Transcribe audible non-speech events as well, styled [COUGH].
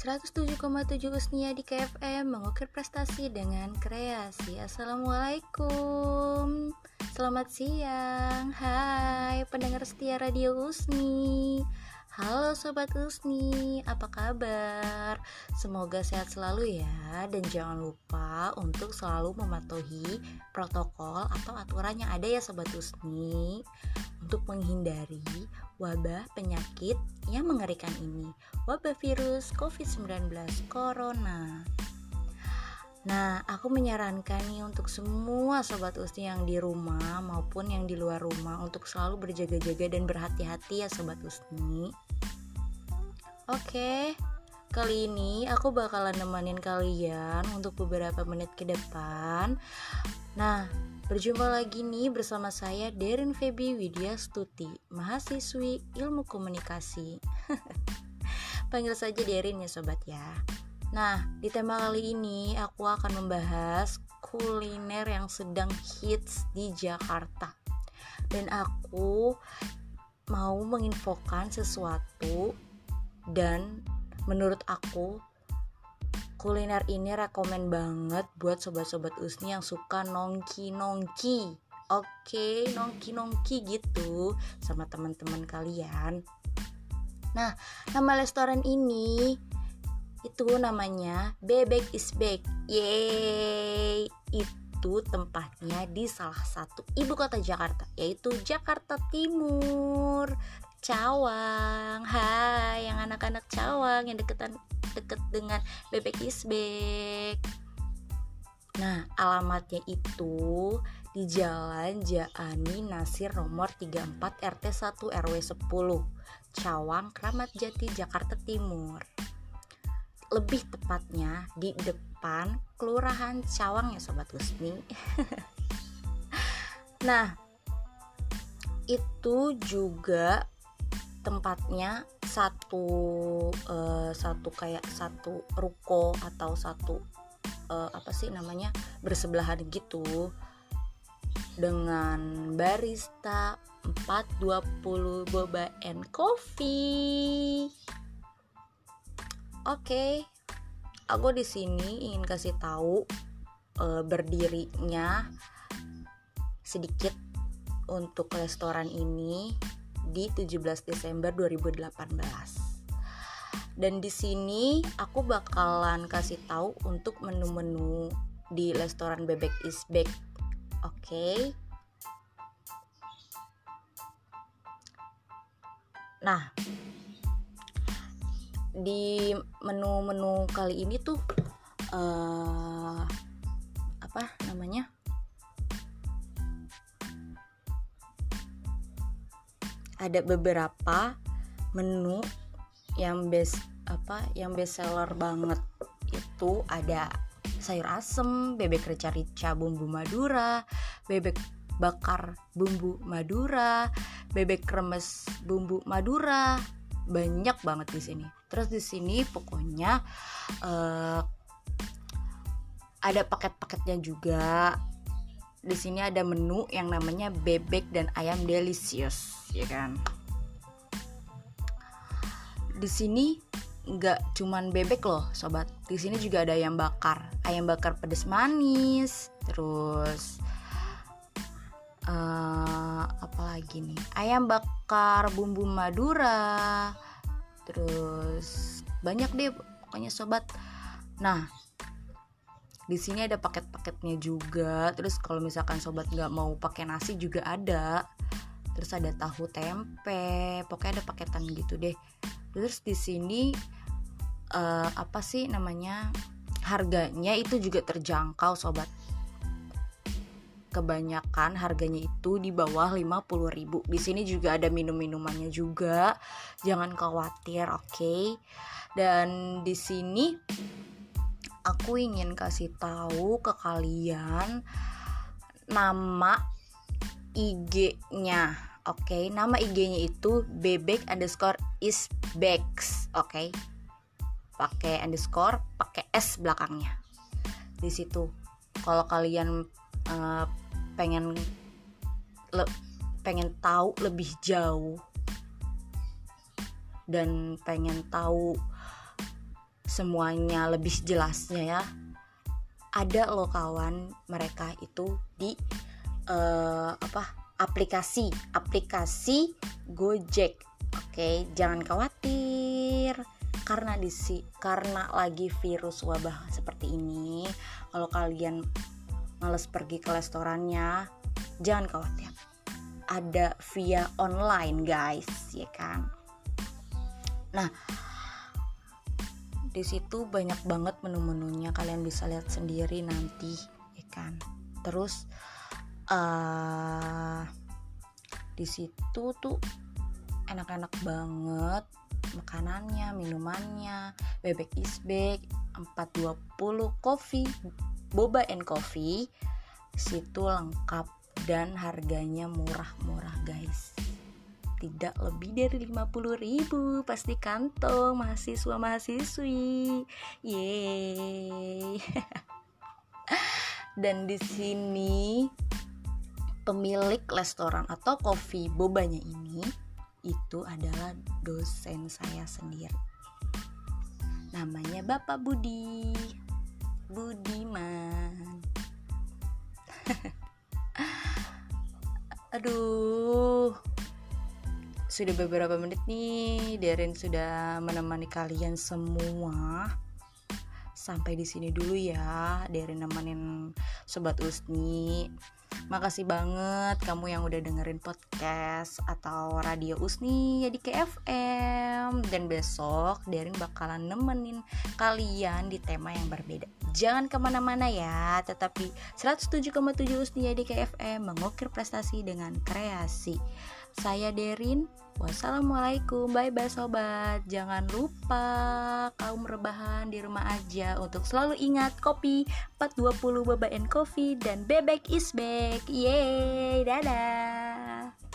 107,7 Usnia di KFM mengukir prestasi dengan kreasi. Assalamualaikum. Selamat siang. Hai pendengar setia Radio Usni Halo Sobat Usni, apa kabar? Semoga sehat selalu ya Dan jangan lupa untuk selalu mematuhi protokol atau aturan yang ada ya Sobat Usni Untuk menghindari wabah penyakit yang mengerikan ini Wabah virus COVID-19 Corona Nah, aku menyarankan nih untuk semua sobat Usni yang di rumah maupun yang di luar rumah untuk selalu berjaga-jaga dan berhati-hati ya sobat Usni. Oke, kali ini aku bakalan nemenin kalian untuk beberapa menit ke depan. Nah, berjumpa lagi nih bersama saya Derin Febi Widya Stuti, mahasiswi Ilmu Komunikasi. [LAUGHS] Panggil saja Derin ya sobat ya. Nah, di tema kali ini aku akan membahas kuliner yang sedang hits di Jakarta. Dan aku mau menginfokan sesuatu dan menurut aku kuliner ini rekomen banget buat sobat-sobat Usni yang suka nongki-nongki. Oke, nongki-nongki gitu sama teman-teman kalian. Nah, nama restoran ini itu namanya Bebek is Back. Yeay. Itu tempatnya di salah satu ibu kota Jakarta yaitu Jakarta Timur. Cawang. Hai yang anak-anak Cawang yang deketan deket dengan Bebek is Back. Nah alamatnya itu di Jalan Jaani Nasir nomor 34 RT 1 RW 10 Cawang Kramat Jati Jakarta Timur lebih tepatnya di depan Kelurahan Cawang ya Sobat Gusmi [LAUGHS] nah itu juga tempatnya satu uh, satu kayak satu ruko atau satu uh, apa sih namanya bersebelahan gitu dengan barista 420 boba and coffee Oke, aku di sini ingin kasih tahu e, berdirinya sedikit untuk restoran ini di 17 Desember 2018. Dan di sini aku bakalan kasih tahu untuk menu-menu di restoran Bebek is Back. Oke. Okay? Nah, di menu-menu kali ini tuh uh, apa namanya? Ada beberapa menu yang best apa yang best seller banget. Itu ada sayur asem, bebek rica-rica bumbu Madura, bebek bakar bumbu Madura, bebek kremes bumbu Madura, banyak banget di sini terus di sini pokoknya uh, ada paket-paketnya juga. Di sini ada menu yang namanya bebek dan ayam delicious ya kan? Di sini nggak cuman bebek loh sobat. Di sini juga ada ayam bakar. Ayam bakar pedas manis terus uh, apa lagi nih? Ayam bakar bumbu madura terus banyak deh pokoknya sobat. Nah di sini ada paket-paketnya juga. Terus kalau misalkan sobat nggak mau pakai nasi juga ada. Terus ada tahu tempe pokoknya ada paketan gitu deh. Terus di sini uh, apa sih namanya harganya itu juga terjangkau sobat kebanyakan harganya itu di bawah 50.000. Di sini juga ada minum-minumannya juga. Jangan khawatir, oke. Okay? Dan di sini aku ingin kasih tahu ke kalian nama IG-nya. Oke, okay? nama IG-nya itu bebek underscore isbex. Oke. Okay? Pakai underscore, pakai S belakangnya. Di situ. Kalau kalian uh, pengen le, pengen tahu lebih jauh dan pengen tahu semuanya lebih jelasnya ya. Ada loh kawan mereka itu di uh, apa aplikasi aplikasi Gojek. Oke okay, jangan khawatir. Karena di karena lagi virus wabah seperti ini kalau kalian males pergi ke restorannya. Jangan khawatir. Ada via online guys ya kan? Nah di situ banyak banget menu-menunya. Kalian bisa lihat sendiri nanti ya kan? Terus uh, di situ tuh enak-enak banget makanannya minumannya. Bebek is bag 420 coffee boba and coffee. Situ lengkap dan harganya murah-murah guys. Tidak lebih dari 50 ribu pasti kantong mahasiswa mahasiswi yeay. [LAUGHS] Dan di sini pemilik restoran atau coffee bobanya ini itu adalah dosen saya sendiri. Namanya Bapak Budi Budiman. [LAUGHS] Aduh. Sudah beberapa menit nih Darren sudah menemani kalian semua. Sampai di sini dulu ya Darren nemenin sobat Usni Makasih banget kamu yang udah dengerin podcast atau radio Usni ya di KFM Dan besok Darren bakalan nemenin kalian di tema yang berbeda. Jangan ke mana-mana ya Tetapi 107,7 Usni ya di KFM Mengukir prestasi dengan kreasi Saya Derin Wassalamualaikum, bye bye sobat. Jangan lupa kaum rebahan di rumah aja untuk selalu ingat kopi 420 Baba and Coffee dan bebek is back. Yeay, dadah.